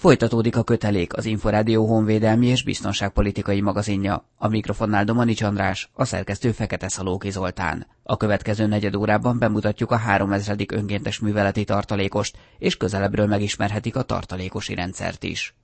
Folytatódik a kötelék az Inforádió honvédelmi és biztonságpolitikai magazinja. A mikrofonnál Domanics András, a szerkesztő Fekete Szalóki Zoltán. A következő negyed órában bemutatjuk a 3000. önkéntes műveleti tartalékost, és közelebbről megismerhetik a tartalékosi rendszert is.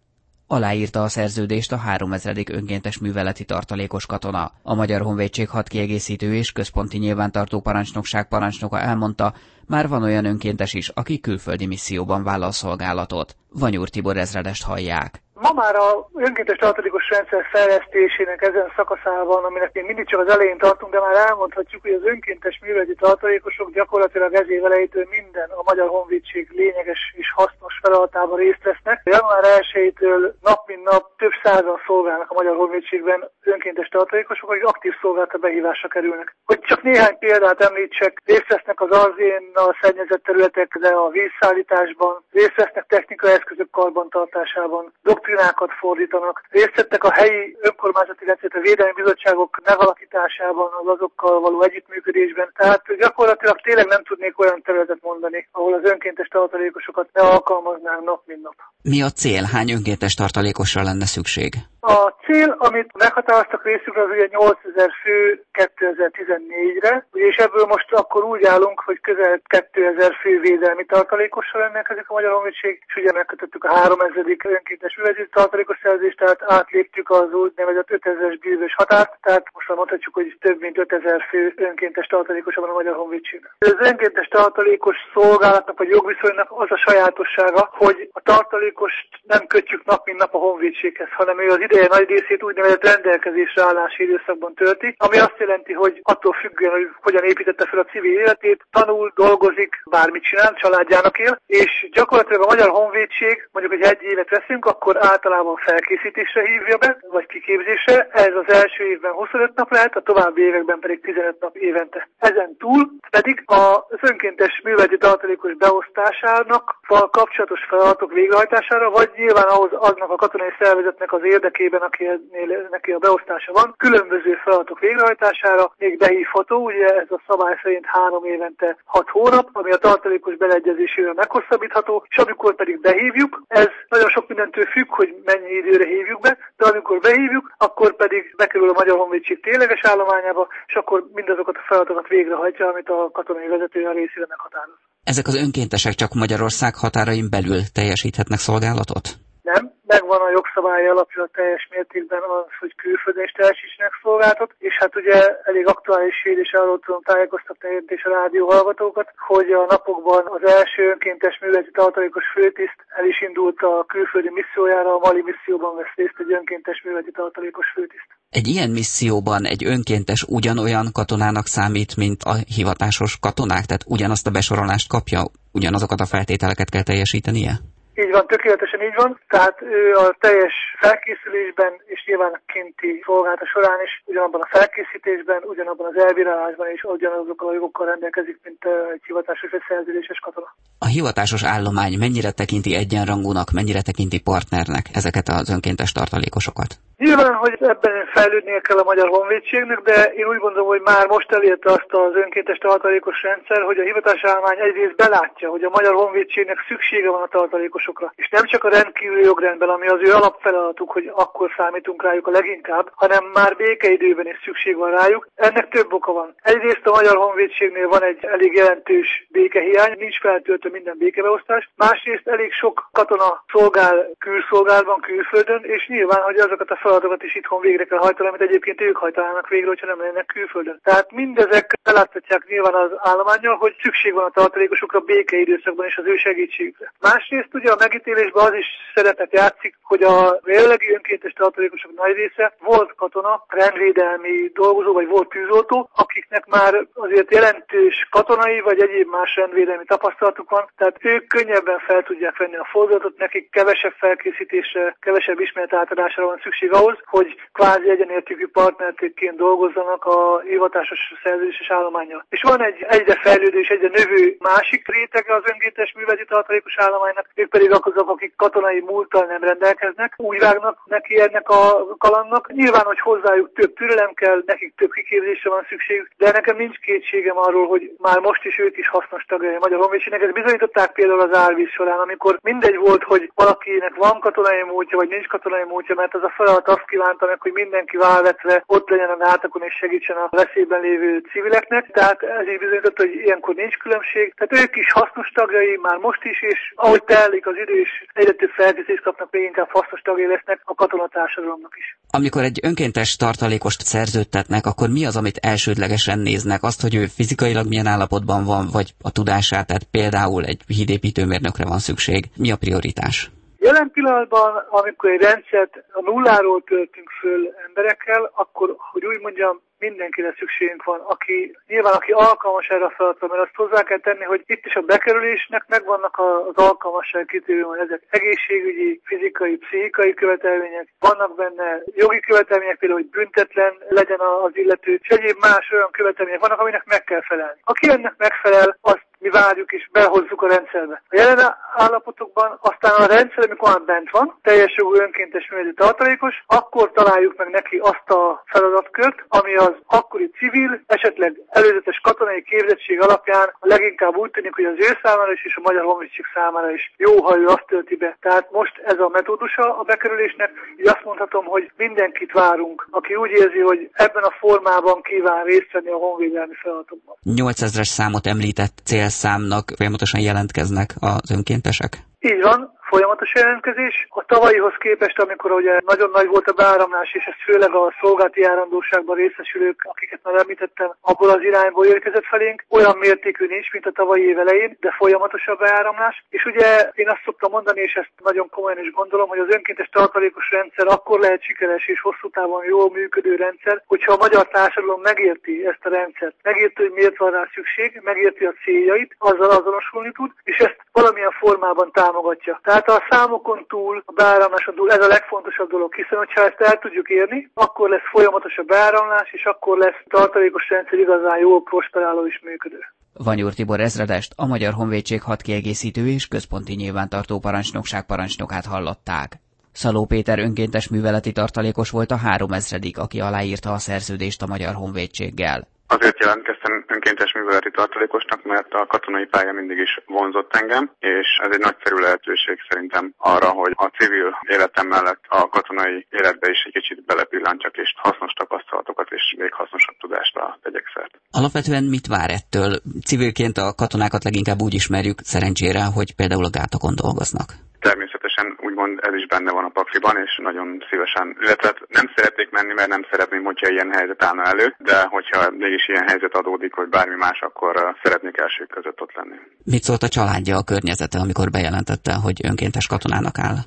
Aláírta a szerződést a 3000. önkéntes műveleti tartalékos katona. A Magyar Honvédség hat kiegészítő és központi nyilvántartó parancsnokság parancsnoka elmondta, már van olyan önkéntes is, aki külföldi misszióban vállal szolgálatot. Vanyúr Tibor ezredest hallják. Ma már a önkéntes tartalékos rendszer fejlesztésének ezen szakaszában, aminek még mindig csak az elején tartunk, de már elmondhatjuk, hogy az önkéntes műveleti tartalékosok gyakorlatilag ez év elejétől minden a Magyar Honvédség lényeges és hasznos feladatában részt vesznek. Január 1-től nap mint nap több százan szolgálnak a Magyar Honvédségben önkéntes tartalékosok, akik aktív szolgálata behívásra kerülnek. Hogy csak néhány példát említsek, részt vesznek az arzén a szennyezett területekre a vízszállításban, részt vesznek technikai eszközök karbantartásában, doktrinákat fordítanak, részt a helyi önkormányzati, illetve a védelmi bizottságok megalakításában, az azokkal való együttműködésben. Tehát gyakorlatilag tényleg nem tudnék olyan területet mondani, ahol az önkéntes tartalékosokat ne alkalmaznánk nap mint nap. Mi a cél? Hány önkéntes tartalékosra lenne szükség? A cél, amit meghatároztak részükre, az ugye 8000 fő 2014-re, és ebből most akkor úgy állunk, hogy közel 2000 fő védelmi tartalékossal rendelkezik a Magyar Honvédség, és ugye megkötöttük a 3000. önkéntes műveleti tartalékos szerzést, tehát átléptük az úgynevezett 5000-es bűvös határt, tehát most már mondhatjuk, hogy több mint 5000 fő önkéntes tartalékosa van a Magyar Honvédségnek. Az önkéntes tartalékos szolgálatnak vagy jogviszonynak az a sajátossága, hogy a tartalékost nem kötjük nap mint nap a honvédséghez, hanem ő az ide nagy részét úgynevezett rendelkezésre állási időszakban tölti, ami azt jelenti, hogy attól függően, hogy hogyan építette fel a civil életét, tanul, dolgozik, bármit csinál, családjának él, és gyakorlatilag a Magyar Honvédség, mondjuk, hogy egy évet veszünk, akkor általában felkészítésre hívja be, vagy kiképzésre. Ez az első évben 25 nap lehet, a további években pedig 15 nap évente. Ezen túl pedig az önkéntes műveleti tartalékos beosztásának kapcsolatos feladatok végrehajtására, vagy nyilván ahhoz aznak a katonai szervezetnek az érdekében, esetében, akinél neki a beosztása van, különböző feladatok végrehajtására, még behívható, ugye ez a szabály szerint három évente hat hónap, ami a tartalékos beleegyezésével meghosszabbítható, és amikor pedig behívjuk, ez nagyon sok mindentől függ, hogy mennyi időre hívjuk be, de amikor behívjuk, akkor pedig bekerül a Magyar Honvédség tényleges állományába, és akkor mindazokat a feladatokat végrehajtja, amit a katonai vezető a részére meghatároz. Ezek az önkéntesek csak Magyarország határain belül teljesíthetnek szolgálatot? Nem, megvan a jogszabály alapja teljes mértékben az, hogy külföldön is teljesítsenek szolgáltat, és hát ugye elég aktuális hír, és arról tudom tájékoztatni és a rádió hallgatókat, hogy a napokban az első önkéntes műveleti tartalékos főtiszt el is indult a külföldi missziójára, a Mali misszióban vesz részt egy önkéntes műveleti tartalékos főtiszt. Egy ilyen misszióban egy önkéntes ugyanolyan katonának számít, mint a hivatásos katonák? Tehát ugyanazt a besorolást kapja, ugyanazokat a feltételeket kell teljesítenie? Így van, tökéletesen így van. Tehát ő a teljes felkészülésben és nyilván a kinti szolgálata során is ugyanabban a felkészítésben, ugyanabban az elbírálásban és ugyanazokkal a jogokkal rendelkezik, mint egy hivatásos vagy szerződéses katona. A hivatásos állomány mennyire tekinti egyenrangúnak, mennyire tekinti partnernek ezeket az önkéntes tartalékosokat? Nyilván, hogy ebben fejlődnie kell a Magyar Honvédségnek, de én úgy gondolom, hogy már most elérte azt az önkéntes tartalékos rendszer, hogy a hivatás állomány egyrészt belátja, hogy a Magyar Honvédségnek szüksége van a tartalékosokra. És nem csak a rendkívüli jogrendben, ami az ő alapfeladatuk, hogy akkor számítunk rájuk a leginkább, hanem már békeidőben is szükség van rájuk. Ennek több oka van. Egyrészt a Magyar Honvédségnél van egy elég jelentős békehiány, nincs feltöltő minden békebeosztás. Másrészt elég sok katona szolgál külszolgálatban, külföldön, és nyilván, hogy azokat a feladatokat is itthon végre kell hajtani, amit egyébként ők hajtanának végre, hogyha nem lennének külföldön. Tehát mindezek beláthatják nyilván az állományjal, hogy szükség van a tartalékosokra békeidőszakban és az ő segítségükre. Másrészt ugye a megítélésben az is szerepet játszik, hogy a jelenlegi önkéntes tartalékosok nagy része volt katona, rendvédelmi dolgozó vagy volt tűzoltó, akiknek már azért jelentős katonai vagy egyéb más rendvédelmi tapasztalatuk van, tehát ők könnyebben fel tudják venni a fordulatot, nekik kevesebb felkészítésre, kevesebb ismeret átadásra van szükség ahhoz, hogy kvázi egyenértékű partnerként dolgozzanak a hivatásos szerződéses állományjal. És van egy egyre fejlődés, egyre növő másik rétege az önkéntes műveleti tartalékos állománynak, ők pedig azok, akik katonai múlttal nem rendelkeznek, úgy vágnak neki ennek a kalannak. Nyilván, hogy hozzájuk több türelem kell, nekik több kiképzésre van szükségük, de nekem nincs kétségem arról, hogy már most is ők is hasznos tagjai a Magyar Honvédségnek. Ezt bizonyították például az árvíz során, amikor mindegy volt, hogy valakinek van katonai múltja, vagy nincs katonai múltja, mert az a feladat azt kívánta meg, hogy mindenki válvetve ott legyen a gátakon és segítsen a veszélyben lévő civileknek. Tehát ez is bizonyította, hogy ilyenkor nincs különbség. Tehát ők is hasznos tagjai már most is, és ahogy telik az idő, és egyre több felkészítést kapnak, még inkább hasznos tagjai lesznek a katonatársadalomnak is. Amikor egy önkéntes tartalékost szerződtetnek, akkor mi az, amit elsődlegesen néznek? Azt, hogy ő fizikailag milyen állapotban van, vagy a tudását, tehát például egy hídépítőmérnökre van szükség. Mi a prioritás? Jelen pillanatban, amikor egy rendszert a nulláról töltünk föl emberekkel, akkor, hogy úgy mondjam, mindenkire szükségünk van, aki nyilván aki alkalmas erre a feladatra, mert azt hozzá kell tenni, hogy itt is a bekerülésnek megvannak az alkalmasság kritériumok, ezek egészségügyi, fizikai, pszichikai követelmények, vannak benne jogi követelmények, például, hogy büntetlen legyen az illető, és egyéb más olyan követelmények vannak, aminek meg kell felelni. Aki ennek megfelel, azt mi várjuk és behozzuk a rendszerbe. A jelen állapotokban aztán a rendszer, amikor már bent van, teljes jogú önkéntes művelő tartalékos, akkor találjuk meg neki azt a feladatkört, ami az akkori civil, esetleg előzetes katonai képzettség alapján leginkább úgy tűnik, hogy az ő számára is és a Magyar Honvédség számára is jó, ha ő azt tölti be. Tehát most ez a metódusa a bekerülésnek, így azt mondhatom, hogy mindenkit várunk, aki úgy érzi, hogy ebben a formában kíván részt venni a honvédelmi feladatokban. 8000-es számot említett célszámnak folyamatosan jelentkeznek az önkéntesek? Így van, folyamatos jelentkezés. A tavalyihoz képest, amikor ugye nagyon nagy volt a beáramlás, és ez főleg a szolgálati járandóságban részesülők, akiket már említettem, abból az irányból érkezett felénk, olyan mértékű nincs, mint a tavalyi év elején, de folyamatos a beáramlás. És ugye én azt szoktam mondani, és ezt nagyon komolyan is gondolom, hogy az önkéntes tartalékos rendszer akkor lehet sikeres és hosszú távon jól működő rendszer, hogyha a magyar társadalom megérti ezt a rendszert, megérti, hogy miért van rá szükség, megérti a céljait, azzal azonosulni tud, és ezt valamilyen formában támogatja. Tehát tehát a számokon túl, a beáramláson túl ez a legfontosabb dolog, hiszen hogyha ezt el tudjuk érni, akkor lesz folyamatos a beáramlás, és akkor lesz tartalékos rendszer igazán jól prosperáló és működő. Vanyúr Tibor ezredest, a Magyar Honvédség hat kiegészítő és központi nyilvántartó parancsnokság parancsnokát hallották. Szaló Péter önkéntes műveleti tartalékos volt a három ezredik, aki aláírta a szerződést a Magyar Honvédséggel. Azért jelentkeztem önkéntes műveleti tartalékosnak, mert a katonai pálya mindig is vonzott engem, és ez egy nagyszerű lehetőség szerintem arra, hogy a civil életem mellett a katonai életbe is egy kicsit belepillantjak, és hasznos tapasztalatokat és még hasznosabb tudást tegyek szert. Alapvetően mit vár ettől? Civilként a katonákat leginkább úgy ismerjük szerencsére, hogy például a gátokon dolgoznak természetesen úgymond ez is benne van a pakliban, és nagyon szívesen, illetve nem szeretnék menni, mert nem szeretném, hogyha ilyen helyzet állna elő, de hogyha mégis ilyen helyzet adódik, vagy bármi más, akkor szeretnék elsők között ott lenni. Mit szólt a családja, a környezete, amikor bejelentette, hogy önkéntes katonának áll?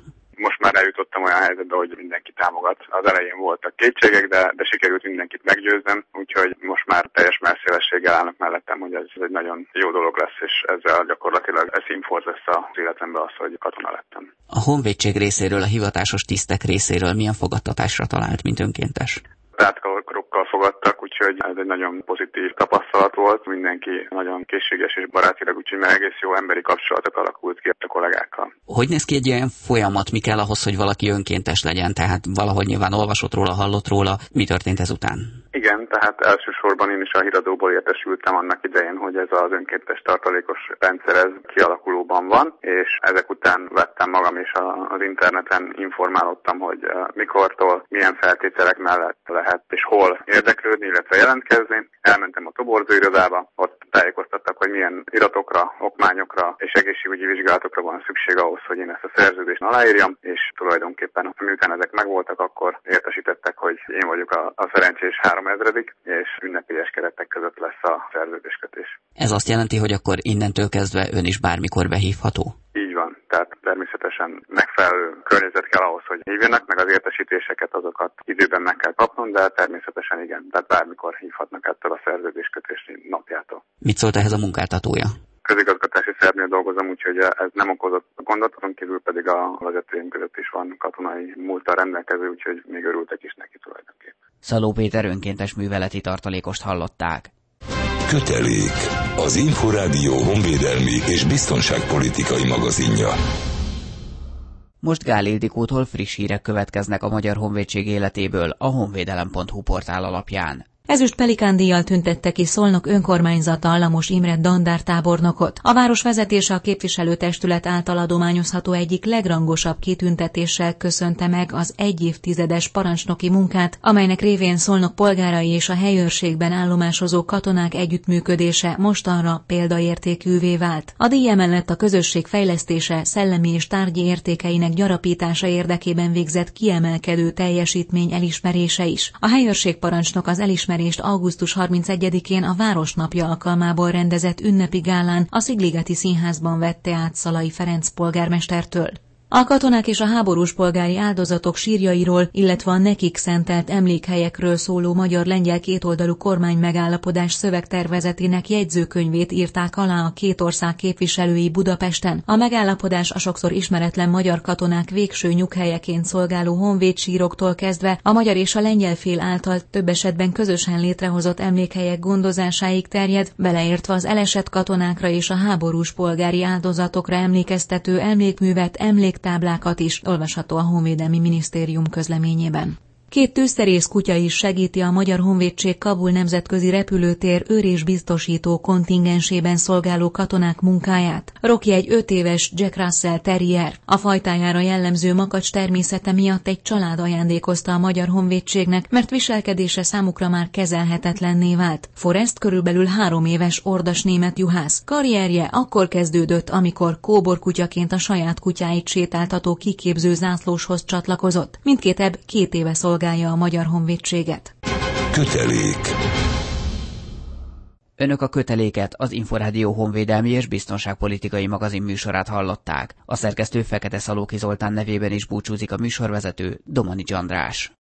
most már eljutottam olyan helyzetbe, hogy mindenki támogat. Az elején voltak kétségek, de, de sikerült mindenkit meggyőznem, úgyhogy most már teljes messzélességgel állnak mellettem, hogy ez egy nagyon jó dolog lesz, és ezzel gyakorlatilag ez színforz lesz az életembe az, hogy katona lettem. A honvédség részéről, a hivatásos tisztek részéről milyen fogadtatásra talált, mint önkéntes? Rátkalokkal fogadtak, úgyhogy ez egy nagyon pozitív tapasztalat volt. Mindenki nagyon készséges és barátilag, úgyhogy már egész jó emberi kapcsolatok alakult ki a kollégákkal. Hogy néz ki egy ilyen folyamat? Mi kell ahhoz, hogy valaki önkéntes legyen? Tehát valahogy nyilván olvasott róla, hallott róla. Mi történt ezután? Igen, tehát elsősorban én is a híradóból értesültem annak idején, hogy ez az önkéntes tartalékos rendszer ez kialakulóban van, és ezek után vettem magam is az interneten informálódtam, hogy mikortól, milyen feltételek mellett lehet és hol érdeklődni, illetve jelentkezni. Elmentem a toborzó irodába, ott tájékoztattak, hogy milyen iratokra, okmányokra és egészségügyi vizsgálatokra van szükség ahhoz, hogy én ezt a szerződést aláírjam, és tulajdonképpen miután ezek megvoltak, akkor értesítettek, hogy én vagyok a, a szerencsés három ezredik, és ünnepélyes keretek között lesz a szerződéskötés. Ez azt jelenti, hogy akkor innentől kezdve ön is bármikor behívható? Tehát természetesen megfelelő környezet kell ahhoz, hogy hívjanak, meg az értesítéseket azokat időben meg kell kapnom, de természetesen igen, tehát bármikor hívhatnak ettől a szerződéskötési napjától. Mit szólt ehhez a munkáltatója? közigazgatási szervnél dolgozom, úgyhogy ez nem okozott gondot, azon kívül pedig a vezetőim között is van katonai múltal rendelkező, úgyhogy még örültek is neki tulajdonképpen. Szaló Péter önkéntes műveleti tartalékost hallották. Kötelék. Az Inforádió honvédelmi és biztonságpolitikai magazinja. Most Gál Ildikótól friss hírek következnek a Magyar Honvédség életéből a honvédelem.hu portál alapján. Ezüst Pelikán díjjal tüntette ki Szolnok önkormányzata Lamos Imre dandártábornokot. A város vezetése a képviselőtestület által adományozható egyik legrangosabb kitüntetéssel köszönte meg az egy évtizedes parancsnoki munkát, amelynek révén Szolnok polgárai és a helyőrségben állomásozó katonák együttműködése mostanra példaértékűvé vált. A díj emellett a közösség fejlesztése, szellemi és tárgyi értékeinek gyarapítása érdekében végzett kiemelkedő teljesítmény elismerése is. A helyőrség parancsnok az elismerés elismerést augusztus 31-én a Városnapja alkalmából rendezett ünnepi gálán a Szigligeti Színházban vette át Szalai Ferenc polgármestertől. A katonák és a háborús polgári áldozatok sírjairól, illetve a nekik szentelt emlékhelyekről szóló magyar-lengyel kétoldalú kormány megállapodás szövegtervezetének jegyzőkönyvét írták alá a két ország képviselői Budapesten. A megállapodás a sokszor ismeretlen magyar katonák végső nyughelyeként szolgáló honvédsíroktól kezdve a magyar és a lengyel fél által több esetben közösen létrehozott emlékhelyek gondozásáig terjed, beleértve az elesett katonákra és a háborús polgári áldozatokra emlékeztető emlékművet, emlék táblákat is olvasható a Honvédelmi Minisztérium közleményében. Két tűzterész kutya is segíti a Magyar Honvédség Kabul nemzetközi repülőtér őr biztosító kontingensében szolgáló katonák munkáját. Rocky egy öt éves Jack Russell Terrier. A fajtájára jellemző makacs természete miatt egy család ajándékozta a Magyar Honvédségnek, mert viselkedése számukra már kezelhetetlenné vált. Forrest körülbelül három éves ordas német juhász. Karrierje akkor kezdődött, amikor kóborkutyaként a saját kutyáit sétáltató kiképző zászlóshoz csatlakozott. Mindkét ebb két éve szolgált szolgálja a Magyar Honvédséget. Kötelék Önök a köteléket, az Inforádió honvédelmi és biztonságpolitikai magazin műsorát hallották. A szerkesztő Fekete Szalóki Zoltán nevében is búcsúzik a műsorvezető Domani András.